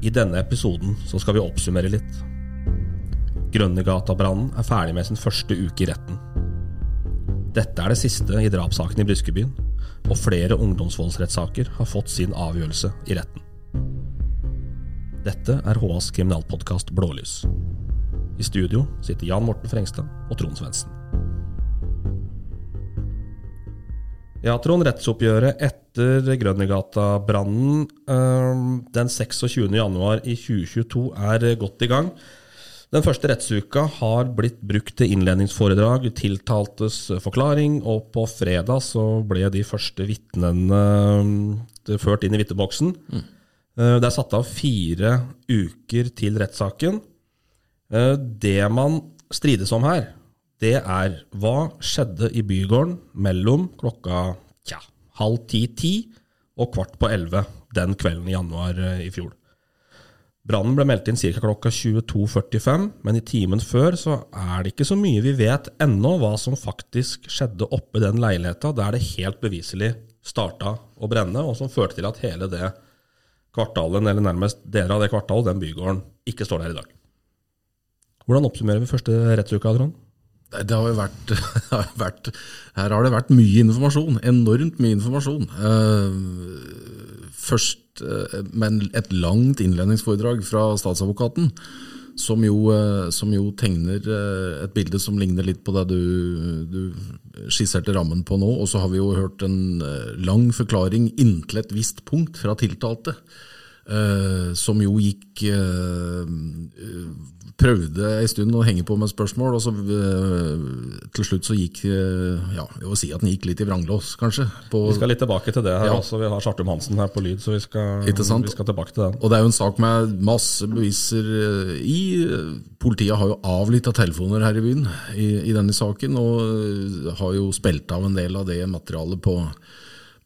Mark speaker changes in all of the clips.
Speaker 1: I denne episoden så skal vi oppsummere litt. Grønnegata-brannen er ferdig med sin første uke i retten. Dette er det siste i drapssaken i Briskebyen, og flere ungdomsvoldsrettssaker har fått sin avgjørelse i retten. Dette er HAs kriminalpodkast Blålys. I studio sitter Jan Morten Frengstad og Trond Svendsen. Ja, Trond, rettsoppgjøret etter Grønnegata-brannen øh, den 26. januar i 2022 er godt i gang. Den første rettsuka har blitt brukt til innledningsforedrag, tiltaltes forklaring, og på fredag så ble de første vitnene øh, ført inn i vitneboksen. Mm. Det er satt av fire uker til rettssaken. Øh, det man strides om her, det er hva skjedde i bygården mellom klokka tja, halv ti-ti og kvart på elleve den kvelden i januar eh, i fjor. Brannen ble meldt inn ca. klokka 22.45, men i timen før så er det ikke så mye vi vet ennå hva som faktisk skjedde oppe i den leiligheta der det helt beviselig starta å brenne, og som førte til at hele det kvartalet, eller nærmest deler av det kvartalet, den bygården, ikke står der i dag. Hvordan oppsummerer vi første rettsuka, Trond?
Speaker 2: Det har jo vært, har vært, Her har det vært mye informasjon. Enormt mye informasjon. Eh, først men med et langt innledningsforedrag fra statsadvokaten, som jo, eh, som jo, tegner et bilde som ligner litt på det du, du skisserte rammen på nå. Og så har vi jo hørt en lang forklaring inntil et visst punkt fra tiltalte. Som jo gikk prøvde en stund å henge på med spørsmål, og så uh, til slutt så gikk uh, ja, jeg vil si at den gikk litt i vranglås, kanskje.
Speaker 1: På, vi skal litt tilbake til det her ja. også. Vi har Sartum Hansen her på lyd, så vi skal, vi skal, tilbake til den.
Speaker 2: Og det er jo en sak med masse beviser uh, i. Politiet har jo avlytta telefoner her i byen i, i denne saken, og har jo spilt av en del av det materialet på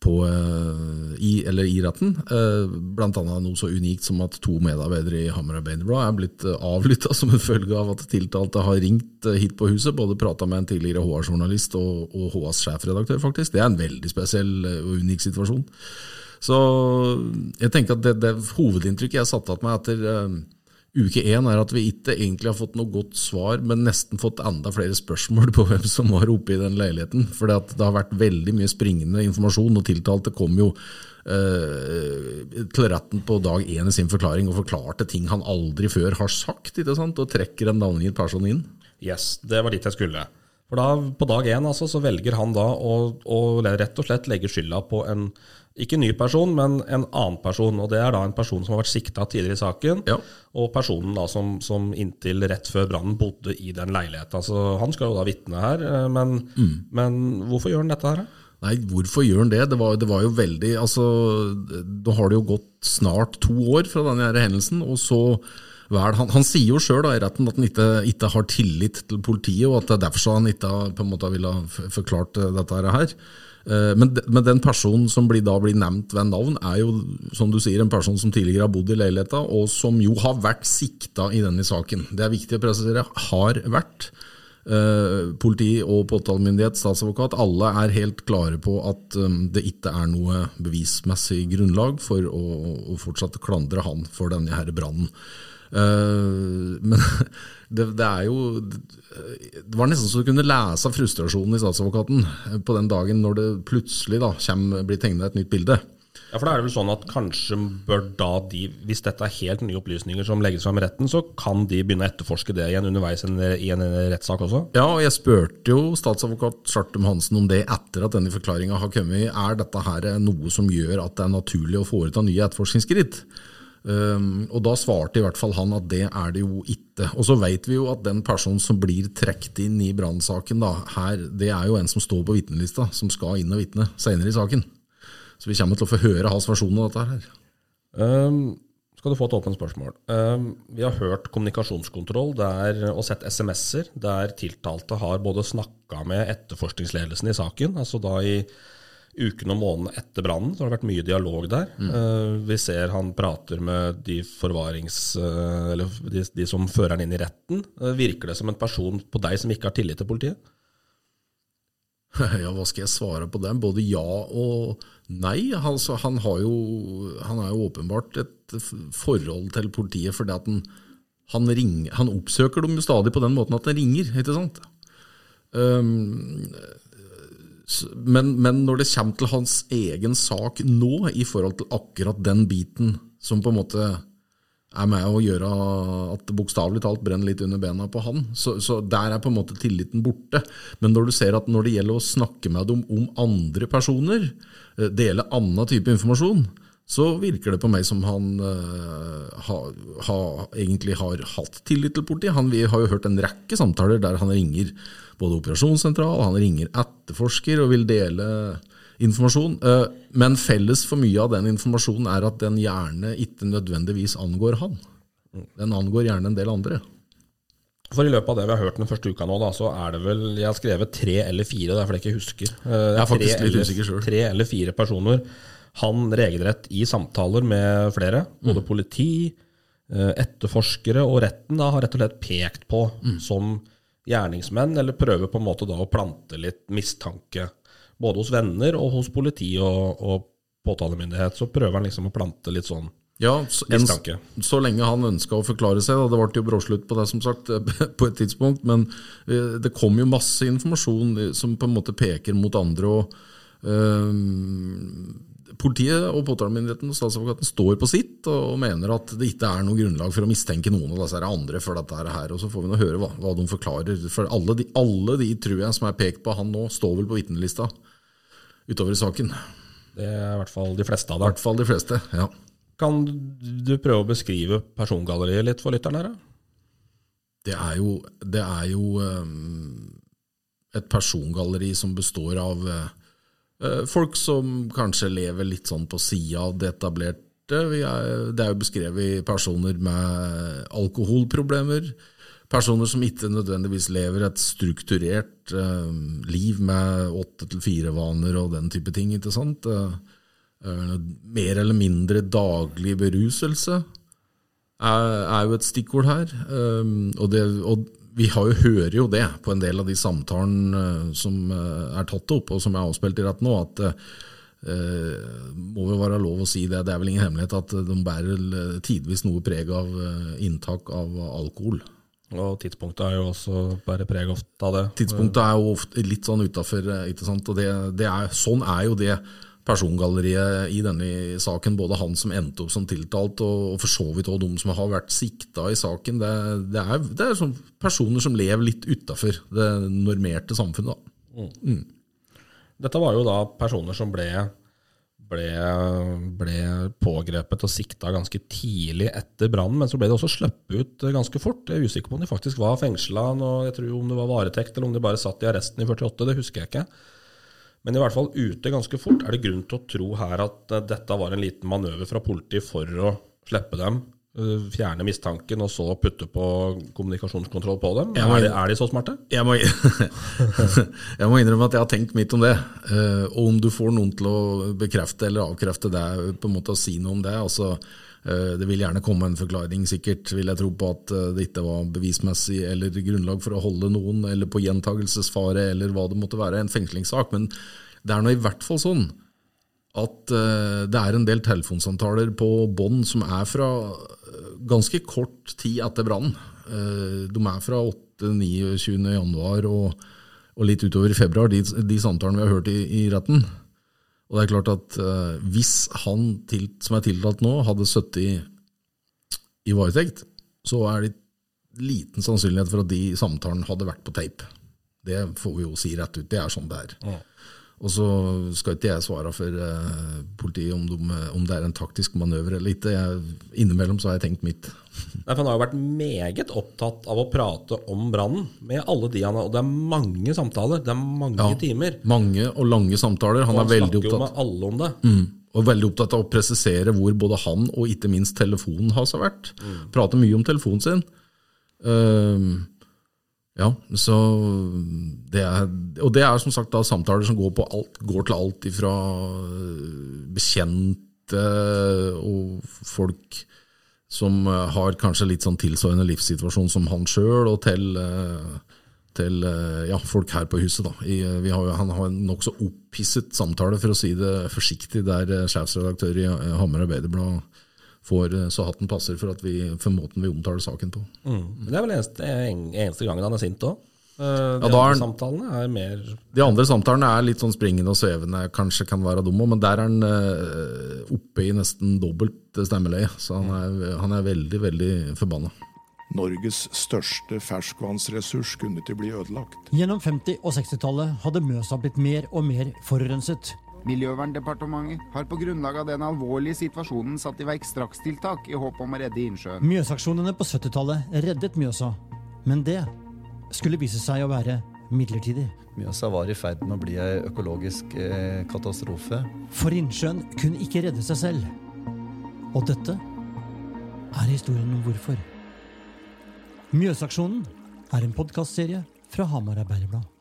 Speaker 2: på, eh, i, eller i retten. Eh, Bl.a. noe så unikt som at to medarbeidere i Hamar Arbeiderblad er blitt eh, avlytta som en følge av at tiltalte har ringt hit på huset, både prata med en tidligere HR-journalist og, og HAs sjefredaktør, faktisk. Det er en veldig spesiell og unik situasjon. Så jeg tenker at det, det hovedinntrykket jeg satte av meg etter uke én er at vi ikke egentlig har fått noe godt svar, men nesten fått enda flere spørsmål på hvem som var oppe i den leiligheten. For det har vært veldig mye springende informasjon, og tiltalte kom jo eh, til retten på dag én i sin forklaring og forklarte ting han aldri før har sagt, ikke sant? og trekker en navngitt person inn.
Speaker 1: Yes, det var dit jeg skulle. For da, På dag én altså, så velger han da å, å rett og slett legge skylda på en ikke ny person, men en annen person. og Det er da en person som har vært sikta tidligere i saken, ja. og personen da som, som, inntil rett før brannen bodde i den leiligheten. Altså, han skal jo da vitne her, eh, men, mm. men, hvorfor gjør han dette her?
Speaker 2: Nei, hvorfor gjør han det? Det var, det var jo veldig altså, Da har det jo gått snart to år fra denne hendelsen, og så vel, han, han, sier jo sjøl i retten at han ikke, ikke, har tillit til politiet, og at det er derfor han ikke på en måte ville forklart dette her. Eh, men, men, den personen som blir, da blir nevnt ved navn, er jo som du sier, en person som tidligere har bodd i leiligheta, og som jo har vært sikta i denne saken. Det er viktig å presisere. Har vært. Uh, politi og påtalemyndighet, statsadvokat, alle er helt klare på at um, det ikke er noe bevismessig grunnlag for å, å fortsatt klandre han for denne brannen. Uh, men det, det, er jo Det var nesten så du kunne lese av frustrasjonen i statsadvokaten på den dagen når det plutselig da kommer, blir tegnet et nytt bilde.
Speaker 1: Ja, for da er det vel sånn at kanskje bør da de, hvis dette er helt nye opplysninger som legges fram i retten, så kan de begynne å etterforske det igjen underveis i en rettssak også?
Speaker 2: Ja, og jeg spurte jo statsadvokat Chartum Hansen om det etter at denne forklaringa har kommet. Er dette her noe som gjør at det er naturlig å foreta nye etterforskningsskritt? Um, og da svarte i hvert fall han at det er det jo ikke. Og så vet vi jo at den personen som blir trukket inn i brannsaken, det er jo en som står på vitnelista, som skal inn og vitne senere i saken. Så vi kommer til å få høre hans versjon av dette her.
Speaker 1: Um, skal du få et åpent spørsmål. Um, vi har hørt kommunikasjonskontroll der, og sett SMS-er der tiltalte har både snakka med etterforskningsledelsen i saken, altså da i ukene og månedene etter brannen så har det vært mye dialog der. Mm. Uh, vi ser han prater med de forvarings... Uh, eller de, de, som fører han inn i retten. Uh, virker det som en person på deg som ikke har tillit til politiet?
Speaker 2: Ja, hva skal jeg svare på den? Både ja og nei. Altså, han, har jo, han er jo åpenbart et forhold til politiet fordi at han, han, ringer, han oppsøker dem jo stadig på den måten at han ringer, ikke sant? Um, men, men, når det kommer til hans egen sak nå, i forhold til akkurat den biten som på en måte er med å gjøre at det bokstavelig talt brenner litt under bena på han. Så, så, der er på en måte tilliten borte. Men når du ser at når det gjelder å snakke med dem om andre personer, eh, dele annen type informasjon, så virker det på meg som han uh, ha, ha, egentlig har hatt tillit til politiet. Han, vi har jo hørt en rekke samtaler der han ringer både operasjonssentral, han ringer etterforsker og vil dele informasjon. Eh, men felles for mye av den informasjonen er at den gjerne ikke nødvendigvis angår han. Den angår gjerne en del andre.
Speaker 1: For i løpet av det vi har hørt den første uka nå, da, så er det vel Jeg har skrevet tre eller fire, det er fordi jeg ikke husker.
Speaker 2: Eh, jeg er faktisk litt usikker
Speaker 1: selv. Tre eller fire personer. Han regelrett i samtaler med flere, både mm. politi, eh, etterforskere og retten, da, har rett og slett pekt på mm. som gjerningsmenn, eller prøver på en måte da å plante litt mistanke både hos venner og hos politi og, og påtalemyndighet, så prøver han liksom å plante litt sånn
Speaker 2: ja, så, en, så lenge han ønska å forklare seg. Da. Det ble jo bråslutt på det, som sagt, på et tidspunkt. Men eh, det kom jo masse informasjon eh, som på en måte peker mot andre. og øh, Politiet og påtalemyndigheten og statsadvokaten står på sitt og mener at det ikke er noe grunnlag for å mistenke noen av disse andre for dette her. og Så får vi nå høre hva, hva, de forklarer. For alle de, alle de, tror jeg, som er pekt på han nå, står vel på vitnelista utover i saken.
Speaker 1: Det er i hvert fall de fleste av dem.
Speaker 2: I hvert fall de fleste, ja.
Speaker 1: Kan du prøve å beskrive persongalleriet litt for lytteren her?
Speaker 2: Det er jo, det er jo um, et persongalleri som består av uh, folk som kanskje lever litt sånn på sida av det etablerte. Er, det er jo beskrevet personer med alkoholproblemer, Personer som ikke nødvendigvis lever et strukturert eh, liv med åtte til fire-vaner og den type ting. ikke sant? Uh, mer eller mindre daglig beruselse er, er jo et stikkord her. Og, det, og, vi jo, hører jo det på en del av de samtalene som er tatt opp, og som er avspilt i rett nå, at må jo være lov å si det. Det er vel ingen hemmelighet at de bærer tidvis noe preg av inntak av alkohol.
Speaker 1: Og tidspunktet er jo også bare preg ofte av det.
Speaker 2: Tidspunktet er jo ofte litt sånn utafor, ikke sant. Og det, det er, sånn er jo det persongalleriet i denne saken. Både han som endte opp som tiltalt, og, for så vidt òg de som har vært sikta i saken. Det, det er, det er sånn personer som lever litt utafor det normerte samfunnet. Mm. Mm.
Speaker 1: Dette var jo da personer som ble ble, ble pågrepet og sikta ganske tidlig etter brannen, men så ble de også sluppet ut ganske fort. Jeg er usikker på om de faktisk var fengsla, om det var varetekt eller om de bare satt i arresten i 48, det husker jeg ikke. Men i hvert fall ute ganske fort. Er det grunn til å tro her at dette var en liten manøver fra politiet for å slippe dem Eh, fjerne mistanken og så putte på kommunikasjonskontroll på dem? Må, er, de, er, de, så smarte?
Speaker 2: Jeg må, jeg må, innrømme at jeg har tenkt mitt om det. Eh, og om du får noen til å bekrefte eller avkrefte det, på en måte å si noe om det altså, eh, Det vil gjerne komme en forklaring, sikkert, vil jeg tro på at det ikke var bevismessig eller grunnlag for å holde noen, eller på gjentagelsesfare, eller hva det måtte være, en fengslingssak. Men det er nå i hvert fall sånn at det er en del telefonsamtaler på bånd som er fra ganske kort tid etter brannen. Eh, de er fra 8.-29. januar og, og, litt utover i februar, de, de samtalene vi har hørt i, i, retten. Og det er klart at uh, hvis han til, som er tiltalt nå, hadde sittet i varetekt, så er det liten sannsynlighet for at de samtalene hadde vært på tape. Det får vi jo si rett ut. Det er sånn det er. Ja. Og så skal ikke jeg svare for uh, politiet om, de, om, det er en taktisk manøver eller ikke. Jeg, innimellom så har jeg tenkt mitt.
Speaker 1: Nei, for Han har jo vært meget opptatt av å prate om brannen med alle de han har Og det er mange samtaler, det er mange ja, timer.
Speaker 2: Mange og lange samtaler. Han, og han er veldig opptatt.
Speaker 1: jo med alle om det.
Speaker 2: Mm, og veldig opptatt av å presisere hvor både han og ikke minst telefonen har seg vært. Mm. Prater mye om telefonen sin. Uh, ja, så det er, Og det er som sagt da samtaler som går, alt, går til alt ifra øh, bekjente og folk som øh, har kanskje litt sånn tilsvarende livssituasjon som han sjøl, og til, øh, til ja, folk her på huset. Da. I, har, han har en nokså opphisset samtale, for å si det forsiktig, der sjefsredaktør i Hamar Arbeiderblad får så hatten passer for, vi, for måten vi omtaler saken på.
Speaker 1: Mm. Det er vel eneste, eneste gangen han er sint òg? De ja, andre er, samtalene er mer
Speaker 2: De andre samtalene er litt sånn springende og svevende, kanskje kan være dumme, men der er han uh, oppe i nesten dobbelt stemmeleie. Så han er, han er veldig, veldig forbanna.
Speaker 3: Norges største ferskvannsressurs kunne ikke bli ødelagt.
Speaker 4: Gjennom 50- og 60-tallet hadde Mjøsa blitt mer og mer forurenset.
Speaker 5: Miljøverndepartementet har på grunnlag av den alvorlige situasjonen satt i verk strakstiltak i håp om å redde innsjøen.
Speaker 4: Mjøsaksjonene på 70-tallet reddet Mjøsa, men det skulle vise seg å være midlertidig.
Speaker 6: Mjøsa var i ferd med å bli ei økologisk eh, katastrofe.
Speaker 4: For innsjøen kunne ikke redde seg selv. Og dette er historien om hvorfor. Mjøsaksjonen er en podkastserie fra Hamar Arbeiderblad.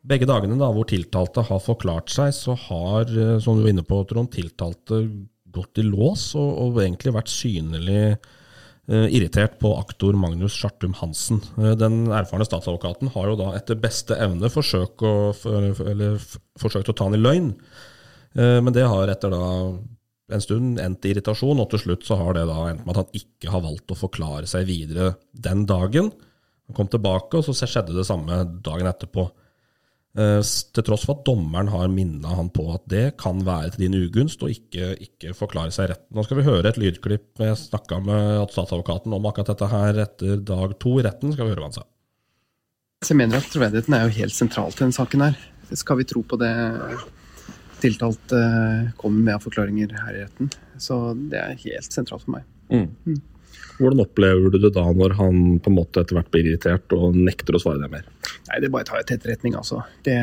Speaker 1: Begge dagene da, hvor tiltalte har forklart seg, så har eh, som du var inne på, Trond, tiltalte gått i lås og, og egentlig vært synlig eh, irritert på aktor Magnus Schartum Hansen. Uh, den erfarne statsadvokaten har jo da etter beste evne forsøkt å, eller, forsøkt å ta han i løgn, eh, men det har etter da en stund endt i irritasjon, og til slutt så har det da endt med at han ikke har valgt å forklare seg videre den dagen. Han kom tilbake, og så skjedde det samme dagen etterpå. Eh, til tross for at dommeren har minna han på at det kan være til din ugunst å ikke, ikke, forklare seg retten. Nå skal vi høre et lydklipp. Jeg snakka med statsadvokaten om akkurat dette her etter dag to i retten. Skal vi høre hva han sa.
Speaker 7: Jeg mener at troverdigheten er jo helt sentral til denne saken her. Skal vi tro på det tiltalt uh, kommer med av forklaringer her i retten. Så det er helt sentralt for meg. Mm.
Speaker 1: Mm. Hvordan opplever du det da, når han på en måte etter hvert blir irritert og nekter å svare deg mer?
Speaker 7: Nei, Det bare tar jeg til etterretning, altså. Det,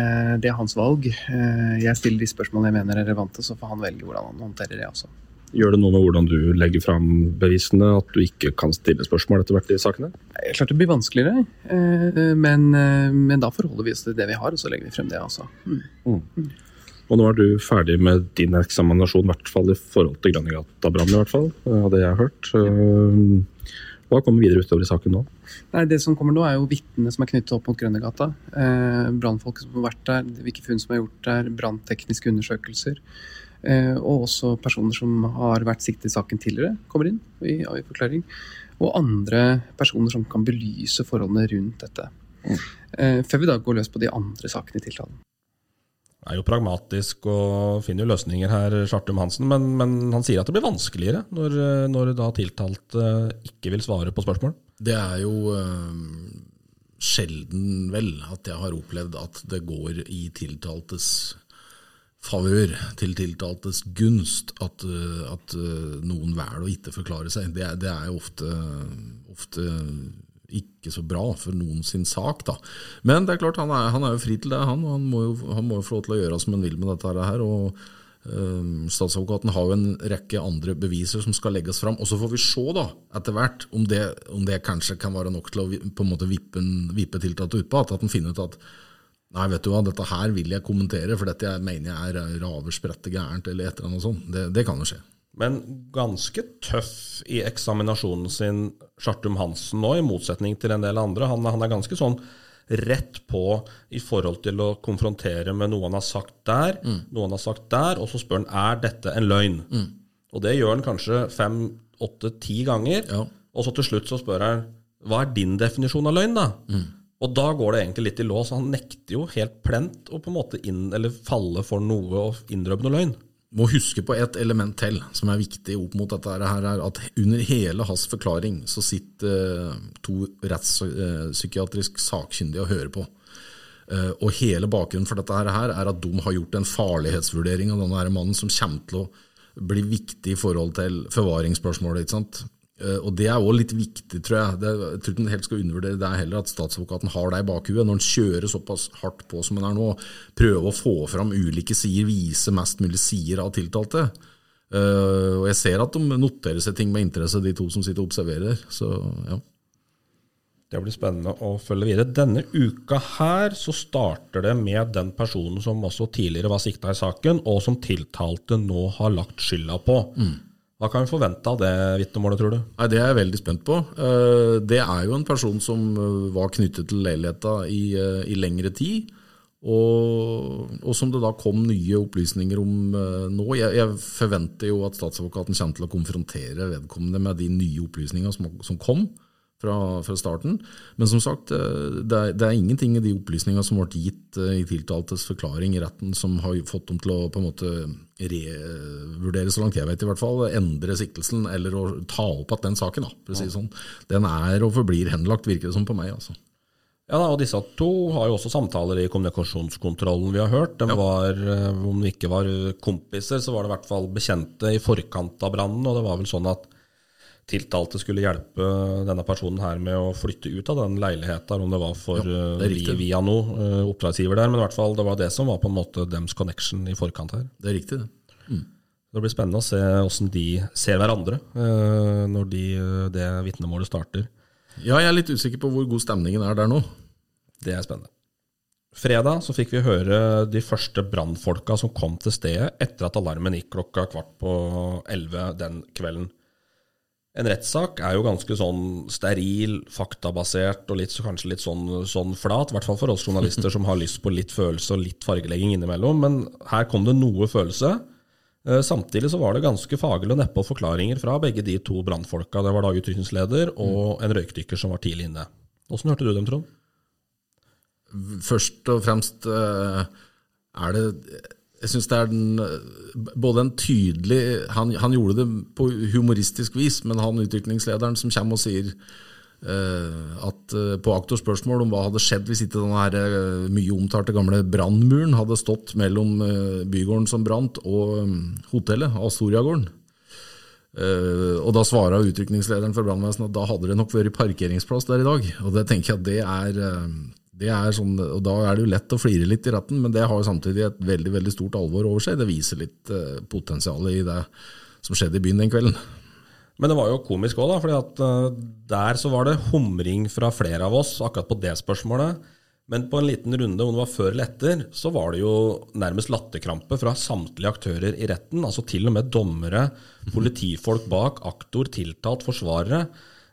Speaker 7: det, er hans valg. Uh, jeg stiller de spørsmålene jeg mener er relevante, så får han velge hvordan han håndterer det. altså.
Speaker 1: Gjør det noe med hvordan du legger fram bevisene, at du ikke kan stille spørsmål etter hvert i sakene?
Speaker 7: Er klart det blir vanskeligere, uh, men, men, da forholder vi oss til det vi har, og så legger vi frem det. altså. Mm. Mm.
Speaker 1: Og nå er du ferdig med din eksaminasjon, i hvert fall i forhold til Grannegata-brannen, i hvert fall, av det jeg har hørt. Eh, hva kommer videre utover i saken nå?
Speaker 7: Nei, det som kommer nå er jo vitnene som er knyttet opp mot Grønnegata. Eh, Brannfolk som har vært der, hvilke funn som er gjort der, branntekniske undersøkelser. Eh, og også personer som har vært siktet i saken tidligere, kommer inn i, i forklaring. Og andre personer som kan belyse forholdene rundt dette. Mm. Eh, før vi da går løs på de andre sakene i tiltalen
Speaker 1: er jo pragmatisk og finner jo løsninger her, Chartum Hansen. Men, men, han sier at det blir vanskeligere når, når da tiltalte ikke vil svare på spørsmål.
Speaker 2: Det er jo øh, sjelden, vel, at jeg har opplevd at det går i tiltaltes favør, til tiltaltes gunst, at, at noen velger å ikke forklare seg. Det, det er jo ofte, ofte ikke så bra for noen sin sak. da. Men det er klart, han er, han er jo fri til det, han. og Han må, jo, han må jo få lov til å gjøre som han vil med dette her. og um, Statsadvokaten har jo en rekke andre beviser som skal legges fram. Og så får vi se da, etter hvert om det, om det kanskje kan være nok til å på en måte vippe, vippe tiltalte ut på. At, han finner ut at Nei, vet du hva, dette her vil jeg kommentere, for dette jeg mener jeg er raversprette gærent, eller et eller annet sånt. Det, det kan jo skje.
Speaker 1: Men ganske tøff i eksaminasjonen sin, Chartum Hansen nå, i motsetning til en del andre. Han, han, er ganske sånn rett på i forhold til å konfrontere med noe han har sagt der, mm. noe han har sagt der, og så spør han er dette en løgn. Mm. Og det gjør han kanskje fem, åtte, ti ganger. Ja. Og så til slutt så spør han hva er din definisjon av løgn, da? Mm. Og da går det egentlig litt i lås. Han nekter jo helt plent å på en måte inn, eller falle for noe og innrømme noe løgn
Speaker 2: må huske på et element til som er viktig opp mot dette. her, er at Under hele hans forklaring så sitter uh, to rettspsykiatrisk sakkyndige og hører på. Uh, og Hele bakgrunnen for dette her er at de har gjort en farlighetsvurdering av denne mannen som kommer til å bli viktig i forhold til forvaringsspørsmålet. ikke sant? Eh, og Det er òg litt viktig, tror jeg. Det, jeg tror ikke en helt skal undervurdere det heller, at statsadvokaten har det i bakhuet når han kjører såpass hardt på som han er nå. Prøver å få fram ulike sider, vise mest mulig sider av tiltalte. Uh, og Jeg ser at de noterer seg ting med interesse, de to som sitter og observerer. Så ja.
Speaker 1: Det blir spennende å følge videre. Denne uka her så starter det med den personen som også tidligere var sikta i saken, og som tiltalte nå har lagt skylda på. Mm. Hva kan vi forvente av det vitnemålet, tror du?
Speaker 2: Nei, Det er jeg veldig spent på. Eh, Det er jo en person som eh, var knyttet til leiligheta i, eh, i lengre tid. Og, og som det da kom nye opplysninger om nå. Jeg, jeg forventer jo at statsadvokaten kommer til å konfrontere vedkommende med de nye opplysningene som, som kom fra, fra starten. Men som sagt, eh, det er, det er ingenting i de opplysningene som ble gitt eh, i tiltaltes forklaring i retten som har fått dem til å på en måte revurdere, så langt jeg vet i hvert fall, endre siktelsen eller å ta opp igjen den saken. da, å si sånn. Den er og forblir henlagt, virker det som på meg. altså.
Speaker 1: Ja, da, og Disse to har jo også samtaler i kommunikasjonskontrollen vi har hørt. De var, eh, Om de ikke var kompiser, så var det i hvert fall bekjente i forkant av brannen. Og det var vel sånn at tiltalte skulle hjelpe denne personen her med å flytte ut av den leiligheten, om det var for
Speaker 2: Ja, det er
Speaker 1: via noe eh, oppdragsgiver der. Men i hvert fall det var det som var på en måte dems connection i forkant her.
Speaker 2: Det er riktig, det.
Speaker 1: Det blir spennende å se hvordan de ser hverandre eh, når de, det vitnemålet starter.
Speaker 2: Ja, jeg er litt usikker på hvor god stemningen er der nå.
Speaker 1: Det er spennende. Fredag så fikk vi høre de første brannfolka som kom til stedet etter at alarmen gikk klokka kvart på elleve den kvelden. En rettssak er jo ganske sånn steril, faktabasert og litt, så kanskje litt sånn, sånn flat. I hvert fall for oss journalister som har lyst på litt følelse og litt fargelegging innimellom. Men her kom det noe følelse. Eh, Samtidig så var det ganske faglig og neppe forklaringer fra begge de to brannfolka. Det var da utrykningsleder og en røykdykker som var tidlig inne. Åssen hørte du dem, Trond?
Speaker 2: Først og fremst eh, er det Jeg syns det er den, eh, både en tydelig han, han gjorde det på humoristisk vis, men han utviklingslederen som kommer og sier uh, at uh, på aktors spørsmål om hva hadde skjedd hvis ikke den her eh, mye omtalte gamle brannmuren hadde stått mellom bygården som brant og um, hotellet, Astoriagården. Og da svarer utrykningslederen for brannvesenet at da hadde det nok vært parkeringsplass der i dag. Og det tenker jeg at det er sånn, og Da er det jo lett å flire litt i retten, men det har jo samtidig et veldig veldig stort alvor over seg. Det viser litt uh, potensialet i det som skjedde i byen den kvelden.
Speaker 1: Men det var jo komisk òg, for eh, der så var det humring fra flere av oss akkurat på det spørsmålet. Men på en liten runde, om det var før eller etter, så var det jo nærmest latterkrampe fra samtlige aktører i retten. Altså til og med dommere, politifolk bak, aktor, tiltalt, forsvarere.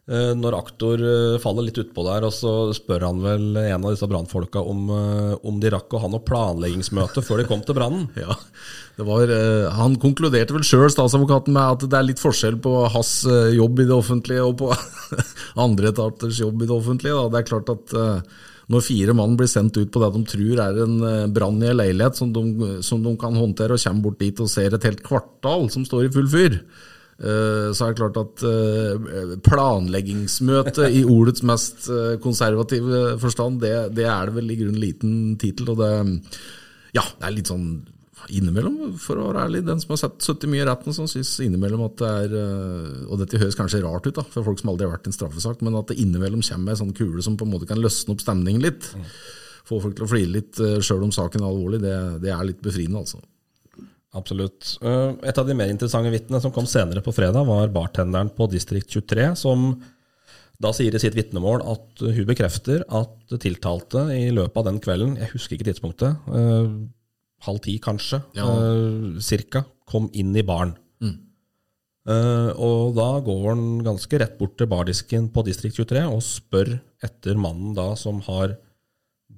Speaker 1: Eh, Når aktor eh, faller litt utpå der, og så spør han vel en av disse brannfolka om, eh, om de rakk å ha noe planleggingsmøte før de kom til brannen.
Speaker 2: Ja, var, Han konkluderte vel sjøl, statsadvokaten, med at det er litt forskjell på hans jobb i det offentlige og på andre etaters jobb i det offentlige. Da. Det er klart at når fire mann blir sendt ut på det de tror er en brann i en leilighet som de, som de kan håndtere, og kommer bort dit og ser et helt kvartal som står i full fyr, så er det klart at eh, planleggingsmøte i ordets mest eh, konservative forstand, det, det er det vel i grunnen liten tittel. Og det, ja, det er litt sånn innimellom, for å være ærlig, den som har sett 70 mye i retten, som syns innimellom at det er eh, Og dette høres kanskje rart ut da, for folk som aldri har vært i en straffesak, men at det innimellom kommer ei sånn kule som på en måte kan løsne opp stemningen litt. Få folk til å flire litt sjøl om saken er alvorlig, det, det er litt befriende, altså.
Speaker 1: Absolutt. Eh, Et av de mer interessante vitnene som kom senere på fredag, var bartenderen på Distrikt 23, som da sier i sitt vitnemål at hun bekrefter at tiltalte i løpet av den kvelden, jeg husker ikke tidspunktet, eh, halv ti kanskje,
Speaker 2: Ja.
Speaker 1: eh, cirka, kom inn i baren. Eh, og da går han ganske rett bort til bardisken på Distrikt 23 og spør etter mannen da som har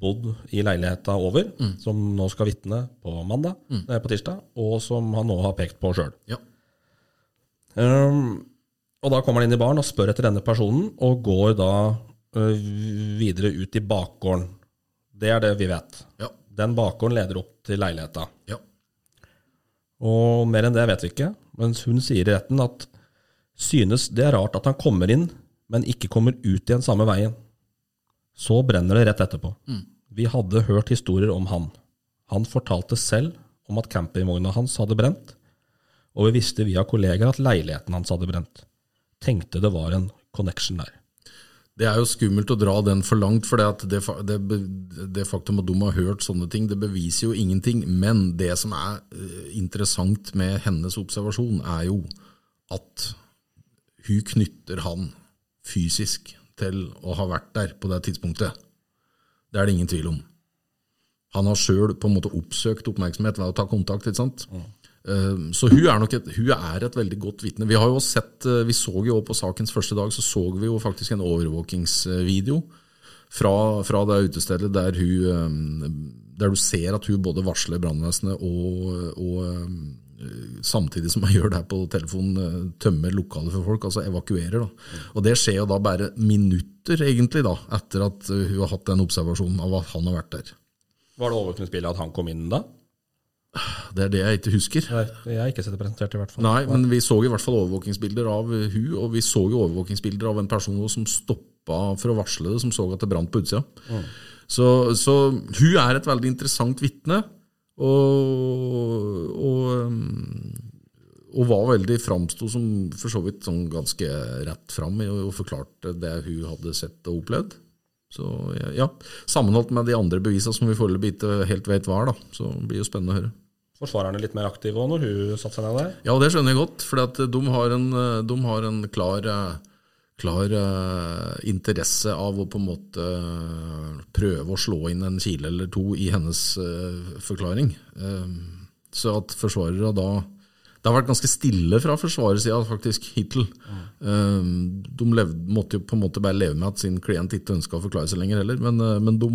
Speaker 1: bodd i leiligheta over, som nå skal vitne på mandag, eh, på tirsdag, og som han nå har pekt på sjøl.
Speaker 2: Ja.
Speaker 1: Um, og da kommer han inn i baren og spør etter denne personen, og går da uh, videre ut i bakgården. Det er det vi vet.
Speaker 2: Ja.
Speaker 1: Den bakgården leder opp til leiligheta.
Speaker 2: Ja.
Speaker 1: Og mer enn det vet vi ikke, mens hun sier i retten at synes det er rart at han kommer inn, men ikke kommer ut igjen samme veien. Så brenner det rett etterpå. Vi hadde hørt historier om han. Han fortalte selv om at campingvogna hans hadde brent, og vi visste via kollegaer at leiligheten hans hadde brent. Tenkte det var en connection der.
Speaker 2: Det er jo skummelt å dra den for langt, for det, det, det, faktum at de har hørt sånne ting, det beviser jo ingenting. Men det som er eh, interessant med hennes observasjon, er jo at hun knytter han fysisk til å ha vært der på det tidspunktet. Det er det ingen tvil om. Han har sjøl oppsøkt oppmerksomhet ved å ta kontakt. ikke sant? Mm. Så hun er et, hun er et veldig godt vitne. Vi har jo sett, eh, vi så jo på sakens første dag, så så vi jo faktisk en overvåkingsvideo fra, fra det utestedet der hun eh, der du ser at hun både varsler brannvesenet og, og eh, samtidig som man gjør det her på telefonen, eh, tømmer lokalet for folk, altså evakuerer. da. Og Det skjer jo da bare minutter egentlig da, etter at eh, hun har hatt den observasjonen av at han har vært der.
Speaker 1: Var det overvåkningsbildet at han kom inn da?
Speaker 2: Det er det jeg ikke husker.
Speaker 1: Nei, jeg har ikke sett det presentert, i hvert fall.
Speaker 2: Nei, men vi så i hvert fall overvåkingsbilder av hun, og vi så jo overvåkingsbilder av en person som stoppa for å varsle det, som så at det brant på utsida. Så, så hun er et veldig interessant vitne, og, og, um, og var veldig framsto som for så vidt sånn ganske rett fram i og forklarte det hun hadde sett og opplevd. Så ja, Sammenholdt med de andre bevisene som vi foreløpig ikke helt vet hva er, da, så blir det jo spennende å høre.
Speaker 1: Forsvarerne litt mer aktive òg når hun satte seg ned der?
Speaker 2: Ja, det skjønner jeg godt, for de har en, de har en klar, eh, klar uh, interesse av å på en måte eh, prøve å slå inn en kile eller to i hennes uh, forklaring. Så at forsvarere da Det har vært ganske stille fra forsvarersida faktisk hittil. Eh, De levde, måtte jo på en måte bare leve med at sin klient ikke ønska å forklare seg lenger heller, men, men de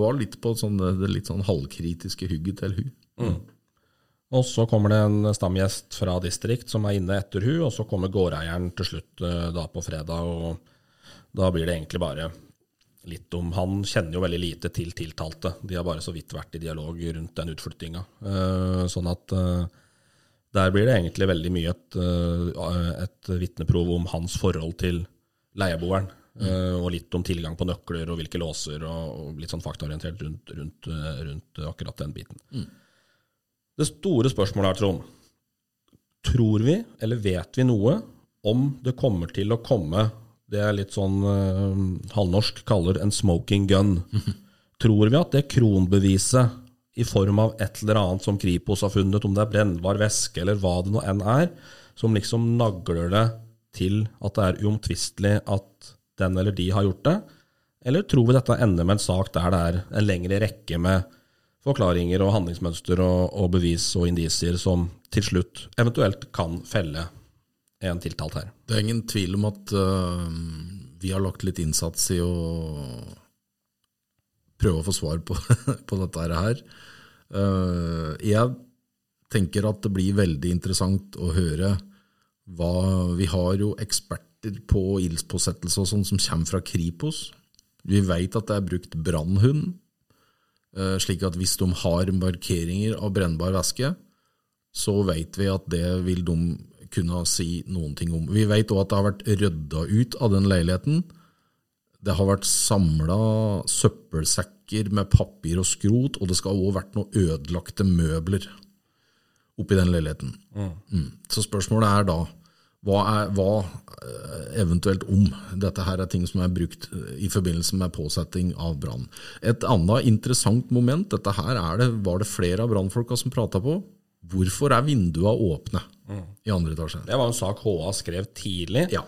Speaker 2: var litt på sånne, det litt sånn halvkritiske hugget til hun.
Speaker 1: Og så kommer det en stamgjest fra distrikt som er inne etter hun, og så kommer gårdeieren til slutt eh, da på fredag, og da blir det egentlig bare litt om Han kjenner jo veldig lite til tiltalte. De har bare så vidt vært i dialog rundt den utflyttinga. Eh, Sånn at eh, der blir det egentlig veldig mye et, et vitneprov om hans forhold til leieboeren. Mm. Og litt om tilgang på nøkler og hvilke låser, og litt sånn faktaorientert rundt, rundt, rundt akkurat den biten. Det store spørsmålet er, Trond, tror vi, eller vet vi noe, om det kommer til å komme det er litt sånn eh, halvnorsk kaller en smoking gun. Tror vi at det kronbeviset i form av et eller annet som Kripos har funnet, om det er brennbar væske eller hva det nå enn er, som liksom nagler det til at det er uomtvistelig at den eller de har gjort det? Eller tror vi dette ender med en sak der det er en lengre rekke med forklaringer og handlingsmønster og, og bevis og indisier som til slutt eventuelt kan felle en tiltalt her?
Speaker 2: Det er ingen tvil om at uh, vi har lagt litt innsats i å prøve å få svar på, på dette her. Uh, jeg tenker at det blir veldig interessant å høre hva Vi har jo eksperter på ildspåsettelse og sånn som kommer fra Kripos. Vi vet at det er brukt brannhund, slik at hvis de har markeringer av brennbar væske, så vet vi at det vil de kunne si noen ting om. Vi vet òg at det har vært rydda ut av den leiligheten. Det har vært samla søppelsekker med papir og skrot, og det skal òg vært noen ødelagte møbler oppi den leiligheten. Mm. Så spørsmålet er da hva, er, hva eh, eventuelt om dette her er ting som er brukt eh, i forbindelse med påsetting av brann. Et annet interessant moment, dette her er det, var det flere av brannfolka som prata på. Hvorfor er vinduene åpne i andre etasje?
Speaker 1: Det var en sak HA skrev tidlig,
Speaker 2: Ja.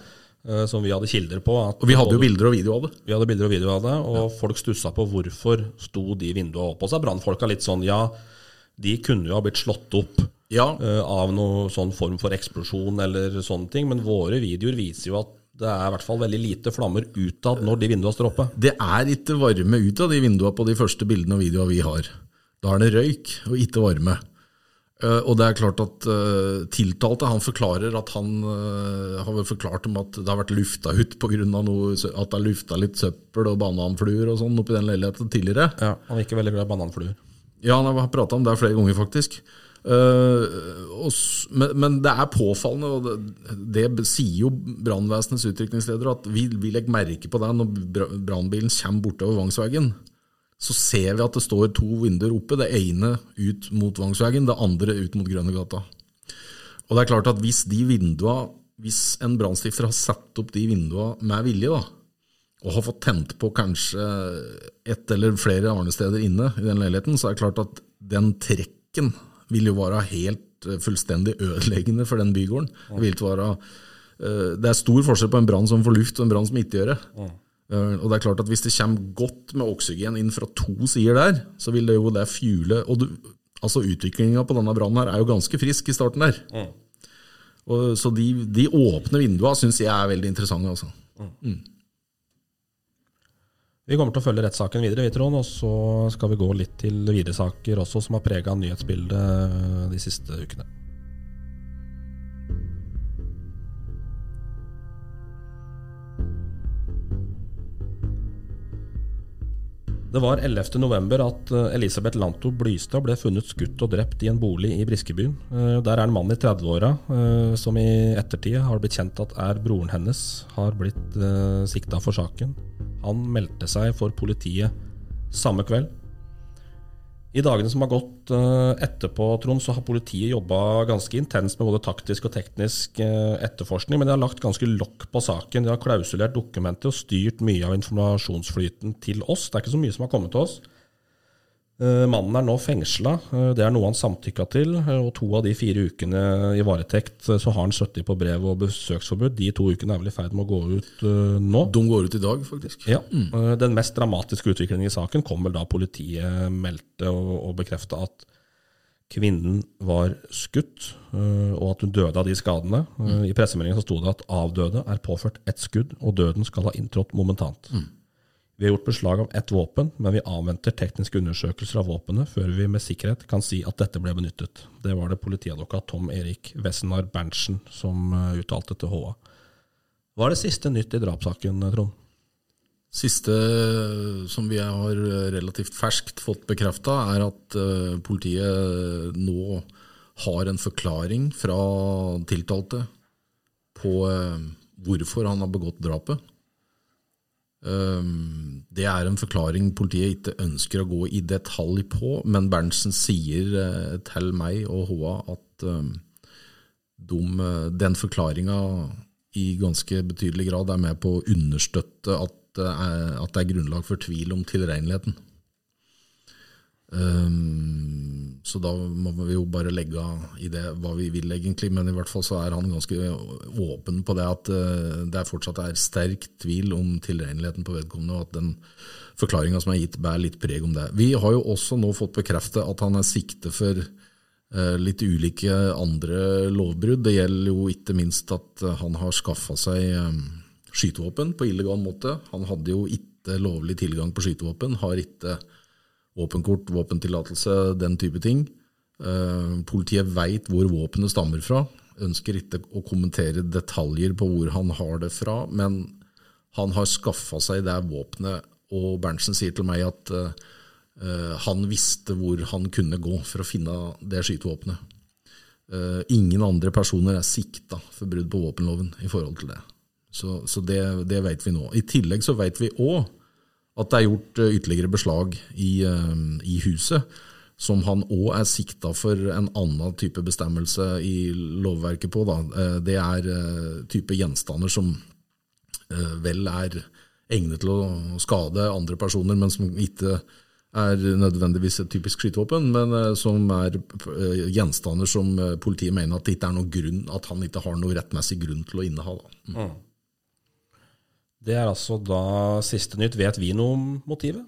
Speaker 1: eh, som vi hadde kilder på. At
Speaker 2: Og vi hadde jo bilder og video av det.
Speaker 1: Vi hadde bilder og video av det, og folk stussa på hvorfor sto de vinduene åpne. Og så er brannfolka litt sånn ja, de kunne jo ha blitt slått opp
Speaker 2: Ja,
Speaker 1: eh, av noen sånn form for eksplosjon eller sånne ting, men våre videoer viser jo at det er i hvert fall veldig lite flammer utad når de vinduene står oppe.
Speaker 2: Det er ikke varme ut av de vinduene på de første bildene og videoene vi har. Da er det røyk, og ikke varme. Eh, og det er klart at eh, tiltalte han forklarer at han har vel forklart om at det har vært lufta ut pga. at det har lufta litt søppel og bananfluer og sånn oppi den leiligheten tidligere.
Speaker 1: Ja, Han er ikke veldig glad i bananfluer.
Speaker 2: Ja, han har prata om det flere ganger, faktisk. Eh, men, det er påfallende, og det, sier jo brannvesenets utrykningsleder, at vi, vi legger merke på det når bra- brannbilen kommer bortover Vangsvegen. Så ser vi at det står to vinduer oppe, det ene ut mot Vangsvegen, det andre ut mot Grønnegata. Og det er klart at hvis de vinduene, hvis en brannstifter har satt opp de vinduene med vilje, da, og har fått tent på kanskje ett eller flere arnesteder inne i den leiligheten, så er det klart at den trekken vil jo være helt eh, fullstendig ødeleggende for den bygården. Det, være, eh, det er stor forskjell på en brann som får luft og en brann som ikke gjør det. Eh, Og det er klart at Hvis det kommer godt med oksygen inn fra to sider der, så vil det jo det og du, Altså Utviklinga på denne brannen her er jo ganske frisk i starten der. Og, så de, de åpne vinduene syns jeg er veldig interessante. altså.
Speaker 1: Vi kommer til å følge rettssaken videre, vi, Trond, og så skal vi gå litt til videre saker også som har prega nyhetsbildet de siste ukene. Det var 11. november at eh, Elisabeth Lanto Blystad ble funnet skutt og drept i en bolig i Briskebyen. Eh, Der er en mann i 30-åra eh, som i ettertid har blitt kjent at er broren hennes, har blitt sikta for saken. Han meldte seg for politiet samme kveld. I dagene som har gått eh, etterpå, Trond, så har politiet jobba ganske intenst med både taktisk og teknisk eh, etterforskning, men de har lagt ganske lokk på saken. De har klausulert dokumenter og styrt mye av informasjonsflyten til oss. Det er ikke så mye som har kommet til oss. Eh, Mannen er nå fengsla, det er noe han samtykka til. eh, Og to av de fire ukene i varetekt eh, så har han sittet på brev og besøksforbud. De to ukene er vel i ferd med å gå ut eh, nå.
Speaker 2: De går ut i dag, faktisk.
Speaker 1: Ja, Mm. Den mest dramatiske utviklingen i saken kom vel da politiet meldte og, og bekrefta at kvinnen var skutt, eh, og at hun døde av de skadene. Mm. I pressemeldingen så sto det at avdøde er påført ett skudd, og døden skal ha inntrådt momentant. Vi har gjort beslag av ett våpen, men vi avventer tekniske undersøkelser av våpenet før vi med sikkerhet kan si at dette ble benyttet. Det var det politiadvokat Tom Erik Wessenar Berntsen som eh, uttalte til HA. Hva er det siste nytt i drapssaken, Trond?
Speaker 2: Siste som vi har relativt ferskt fått bekrefta, er at eh, politiet nå har en forklaring fra tiltalte på eh, hvorfor han har begått drapet. Um, Det er en forklaring politiet ikke ønsker å gå i detalj på, men Berntsen sier eh, til meg og HA at um, de, eh, den forklaringa i ganske betydelig grad er med på å understøtte at er, at det er grunnlag for tvil om tilregneligheten. Um, så da må vi jo bare legge i det hva vi vil, egentlig. Men i hvert fall så er han ganske åpen på det at uh, det er fortsatt er sterk tvil om tilregneligheten på vedkommende, og at den forklaringa som er gitt, bærer litt preg om det. Vi har jo også nå fått bekreftet at han er sikte for uh, litt ulike andre lovbrudd. Det gjelder jo ikke minst at han har skaffa seg eh, skytevåpen på illegal måte. Han hadde jo ikke lovlig tilgang på skytevåpen, har ikke våpenkort, våpentillatelse, den type ting. Eh, Politiet veit hvor våpenet stammer fra, ønsker ikke å kommentere detaljer på hvor han har det fra, men han har skaffa seg det våpenet, og Berntsen sier til meg at eh, han visste hvor han kunne gå for å finne det skytevåpenet. Eh, ingen andre personer er sikta for brudd på våpenloven i forhold til det. Så, så det, det vet vi nå. I tillegg så vet vi òg at det er gjort eh, ytterligere beslag i, eh, i huset, som han òg er sikta for en annen type bestemmelse i lovverket på. Da. Eh, Det er type gjenstander som vel er egnet til å skade andre personer, men som ikke er nødvendigvis et typisk skytevåpen, men som er gjenstander som politiet mener at det ikke er noen grunn, at han ikke har noe rettmessig grunn til å inneha. Da.
Speaker 1: Det er altså da siste nytt. Vet vi noe om motivet?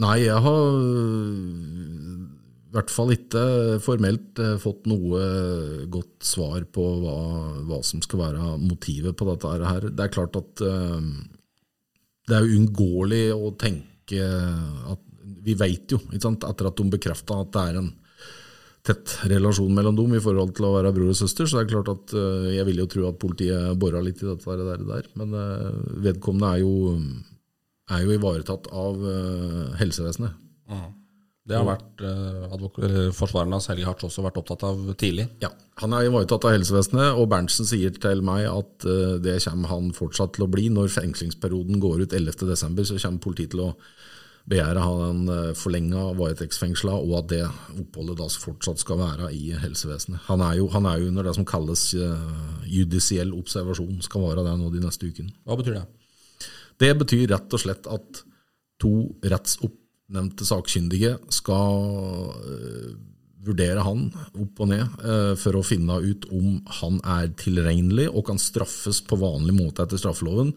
Speaker 2: Nei, jeg har i hvert fall ikke formelt eh, fått noe godt svar på hva, hva som skal være motivet på dette her. Det er klart at eh, det er uunngåelig å tenke at Vi vet jo, etter at de bekrefta at det er en tett relasjon mellom dem i forhold til å være bror og søster, så det er klart at eh, jeg vil jo tro at politiet bora litt i dette der, der. Men eh, vedkommende er jo, er jo ivaretatt av eh, helsevesenet.
Speaker 1: Det har vært eh, Forsvareren hans Helge Hartz også vært opptatt av tidlig.
Speaker 2: Ja, Han er ivaretatt av helsevesenet, og Berntsen sier til meg at eh, det kommer han fortsatt til å bli. Når fengslingsperioden går ut 11.12., så kommer politiet til å begjære han forlenga varetektsfengsla, og at det oppholdet da fortsatt skal være i helsevesenet. Han er jo, han er jo under det som kalles eh, judisiell observasjon, skal være der nå de neste ukene.
Speaker 1: Hva betyr det?
Speaker 2: Det betyr rett og slett at to rettsoppnevnte sakkyndige skal øh, vurdere han opp og ned eh, for å finne ut om han er tilregnelig og kan straffes på vanlig måte etter straffeloven,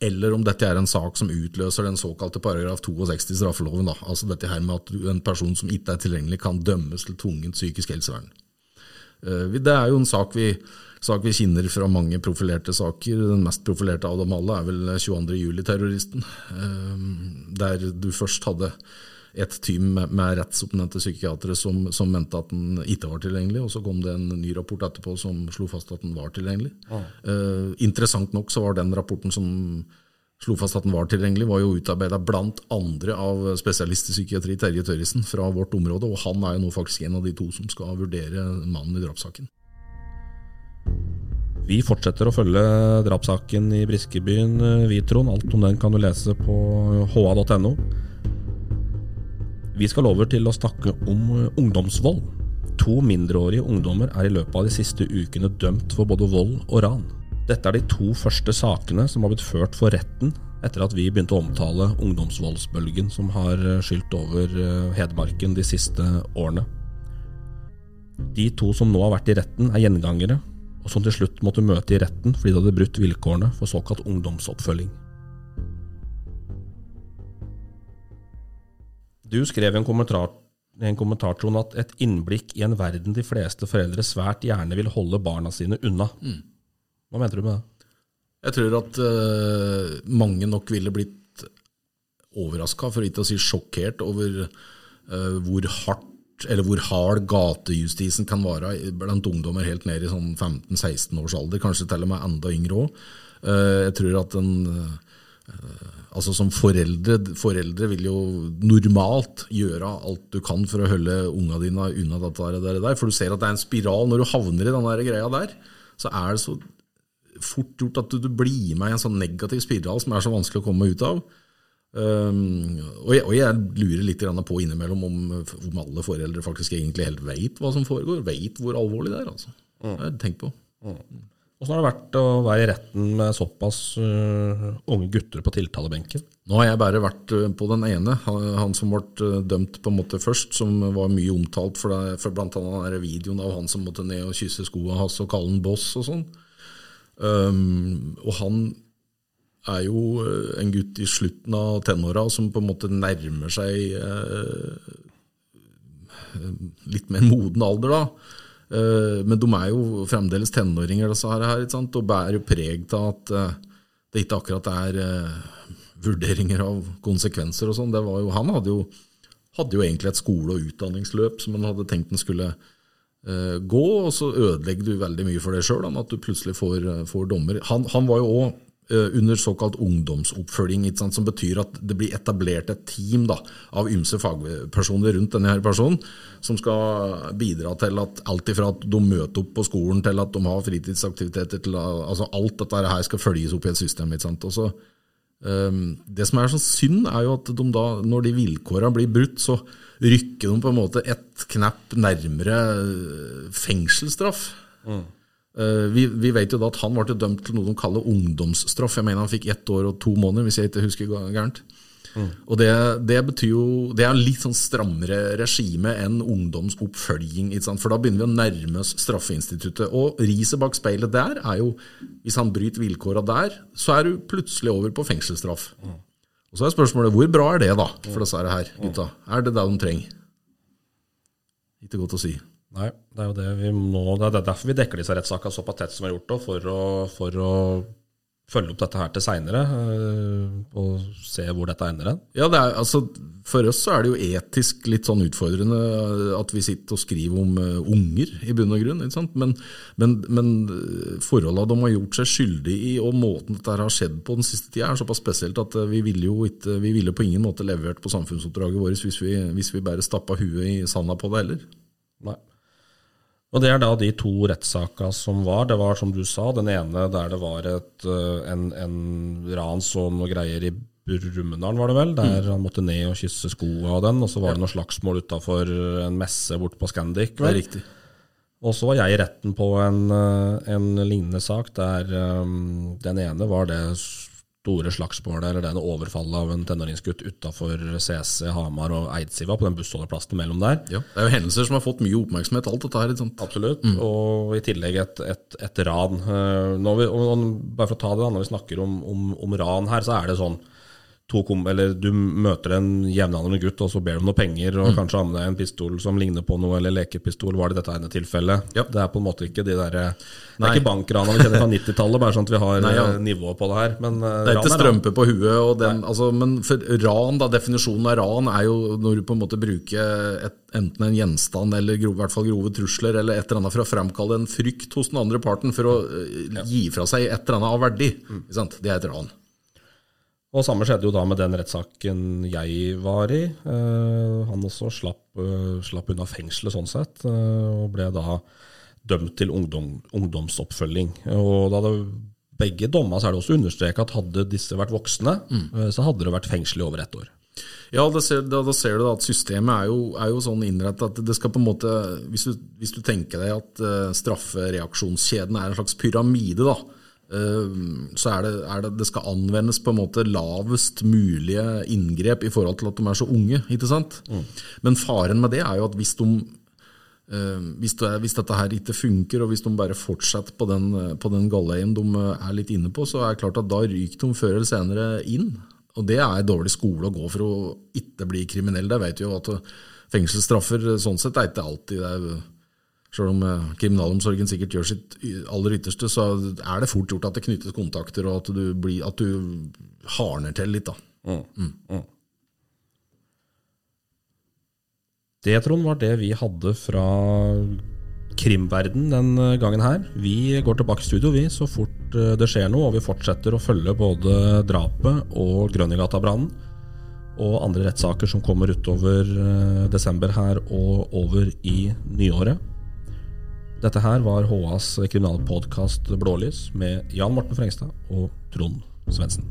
Speaker 2: eller om dette er en sak som utløser den såkalte paragraf 62 i straffeloven. Da. Altså dette her med at en person som ikke er tilgjengelig, kan dømmes til tvungent psykisk helsevern. Eh, Det er jo en sak vi, sak vi kjenner fra mange profilerte saker. Den mest profilerte av dem alle er vel 22. juli-terroristen, eh, der du først hadde et team med, med rettsoppnevnte psykiatere som, som mente at den ikke var tilgjengelig, og så kom det en ny rapport etterpå som slo fast at den var tilgjengelig. Eh, interessant nok så var den rapporten som slo fast at den var tilgjengelig, var jo utarbeida blant andre av spesialist i psykiatri Terje Tørrisen fra vårt område, og han er jo nå faktisk en av de to som skal vurdere mannen i drapssaken.
Speaker 1: Vi fortsetter å følge drapssaken i Briskebyen, vi, Trond. Alt om den kan du lese på ha.no. Vi skal over til å snakke om ungdomsvold. To mindreårige ungdommer er i løpet av de siste ukene dømt for både vold og ran. Dette er de to første sakene som har blitt ført for retten etter at vi begynte å omtale ungdomsvoldsbølgen som har skylt over eh, Hedmarken de siste årene. De to som nå har vært i retten, er gjengangere, og som til slutt måtte møte i retten fordi de hadde brutt vilkårene for såkalt ungdomsoppfølging. Du skrev i en kommentar, en kommentar Trond, at et innblikk i en verden de fleste foreldre svært gjerne vil holde barna sine unna. Hva mente du med det?
Speaker 2: Jeg tror at uh, mange nok ville blitt overraska, for ikke å si sjokkert, over uh, hvor hardt eller hvor hard gatejustisen kan være blant ungdommer helt ned i sånn 15-16 års alder, kanskje til og med enda yngre òg. Jeg tror at en eh, Altså Som foreldre, foreldre vil jo normalt gjøre alt du kan for å holde unga dine unna dette der, der, for du ser at det er en spiral. Når du havner i den der greia der, så er det så fort gjort at du, du blir med i en sånn negativ spiral som er så vanskelig å komme ut av. Um, og, jeg, og jeg lurer litt på innimellom om, om alle foreldre faktisk egentlig helt veit hva som foregår, veit hvor alvorlig det er. altså. Det har jeg tenkt på.
Speaker 1: Åssen har det vært å være i retten med såpass uh, unge gutter på tiltalebenken?
Speaker 2: Nå har jeg bare vært øh, på den ene, han, som ble øh, dømt på en måte først, som var mye omtalt for, det, for blant annet den videoen av han som måtte ned og kysse skoene hans og kalle han boss og sånn. Um, og han er jo en gutt i slutten av tenåra som på en måte nærmer seg uh, litt mer moden alder, da. Eh, men de er jo fremdeles tenåringer, disse her, og bærer jo preg av at eh, det ikke akkurat er eh, vurderinger av konsekvenser og sånn. Han hadde jo, hadde jo egentlig et skole- og utdanningsløp som han hadde tenkt han skulle gå, og så ødelegger du veldig mye for deg sjøl at du plutselig får, får dommer. Han, han var jo òg under såkalt ungdomsoppfølging, som betyr at det blir etablert et team da, av ymse fagpersoner rundt denne her personen, som skal bidra til at alt ifra at de møter opp på skolen, til at de har fritidsaktiviteter, til altså alt dette her skal følges opp i et system. så um, Det som er så synd, er jo at de da, når de vilkårene blir brutt, så rykker de på en måte et knepp nærmere fengselsstraff. Mm. Vi, vi, vet jo da at han ble dømt til noe de kaller ungdomsstraff. Jeg mener han fikk ett år og to måneder, hvis jeg ikke husker gærent. Mm. Og det, det, betyr jo Det er en litt sånn strammere regime enn ungdomsoppfølging. For da begynner vi å nærme oss straffeinstituttet. Og riset bak speilet der er jo Hvis han bryter vilkåra der, så er du plutselig over på fengselsstraff. Mm. Og så er spørsmålet hvor bra er det da for disse her gutta? Er det det de trenger? Ikke godt å si.
Speaker 1: Nei, det er jo det vi må Det er derfor vi dekker disse rettssakene såpass tett som vi har gjort for å, for å følge opp dette her til seinere og se hvor dette ender hen.
Speaker 2: Ja, er, altså, For oss så er det jo etisk litt sånn utfordrende at vi sitter og skriver om uh, unger, i bunn og grunn. Men, men, men forholdene de har gjort seg skyldig i, og måten dette har skjedd på den siste tida, er såpass spesielt at vi ville jo ikke, vi ville på ingen måte levert på samfunnsoppdraget vårt hvis vi, hvis vi bare stappa huet i sanda på det heller.
Speaker 1: Nei. Og Det er da de to rettssakene som var. Det var som du sa, den ene der det var et, en, en rans og noe greier i Brumunddal, var det vel, der mm. han måtte ned og kysse skoa og den. Og så var det noe slagsmål utafor en messe borte på Scandic.
Speaker 2: Vel? Det er riktig.
Speaker 1: Og så var jeg i retten på en, en lignende sak der um, den ene var det store slagsmålet eller denne overfallet av en tenåringsgutt utafor CC Hamar og Eidsiva, på den bussholdeplassen mellom der.
Speaker 2: Ja, det er jo hendelser som har fått mye oppmerksomhet, alt dette her. sant?
Speaker 1: Absolutt. Og i tillegg et, et, et ran. Eh, Når vi, og, og, bare for å ta det, når vi snakker om, om, om ran her, så er det sånn kom, eller Du møter en jevnaldrende gutt og så ber du om noe penger, og kanskje har med deg en pistol som ligner på noe, eller lekepistol. Var det dette ene tilfellet?
Speaker 2: Ja.
Speaker 1: Det er på en måte ikke de der, Det er ikke bankrana vi kjenner fra 90-tallet, bare sånn at vi har
Speaker 2: Nei, ja.
Speaker 1: nivået nivå på det her. Men eh,
Speaker 2: Det er ikke strømpe på huet. Og den, altså, men ran, da, definisjonen av ran er jo når du på en måte bruker et, enten en gjenstand eller grov, i hvert fall grove trusler eller et eller annet for å fremkalle en frykt hos den andre parten for å ja. gi fra seg et eller annet av verdi. Mm. Det er et ran.
Speaker 1: Og samme skjedde jo da med den rettssaken jeg var i. Eh, han også slapp, uh, slapp unna fengselet sånn sett, uh, og ble da dømt til ungdom, ungdomsoppfølging. Og da det, begge dommer så er det også understreket at hadde disse vært voksne, eh, så hadde det vært fengsel i over ett år.
Speaker 2: Ja, da ser, da, da ser du da at systemet er jo, er jo sånn innrettet at det skal på en måte Hvis du, hvis du tenker deg at uh, straffereaksjonskjeden er en slags pyramide, da, så er det, er det det skal anvendes på en måte lavest mulige inngrep i forhold til at de er så unge. ikke sant? Men faren med det er jo at hvis de Eh, hvis, det, hvis dette her ikke funker, og hvis de bare fortsetter på den, eh, på den galleien de eh, er litt inne på, så er det klart at da ryker de før eller senere inn. Og det er dårlig skole å gå for å ikke bli kriminell. Det vet vi jo at eh, fengselsstraffer eh, sånn sett er ikke alltid det. er, Selv om eh, kriminalomsorgen sikkert gjør sitt aller ytterste, så er det fort gjort at det knyttes kontakter, og at du, blir, at du hardner til litt. da.
Speaker 1: Det, Trond, var det vi hadde fra krimverden den eh, gangen her. Vi går tilbake i studio vi, så fort eh, det skjer noe, og vi fortsetter å følge både drapet og Grønnegata-brannen og andre rettssaker som kommer utover desember her og over i nyåret. Dette her var HAs kriminalpodkast Blålys med Jan Morten Frengstad og Trond Svendsen.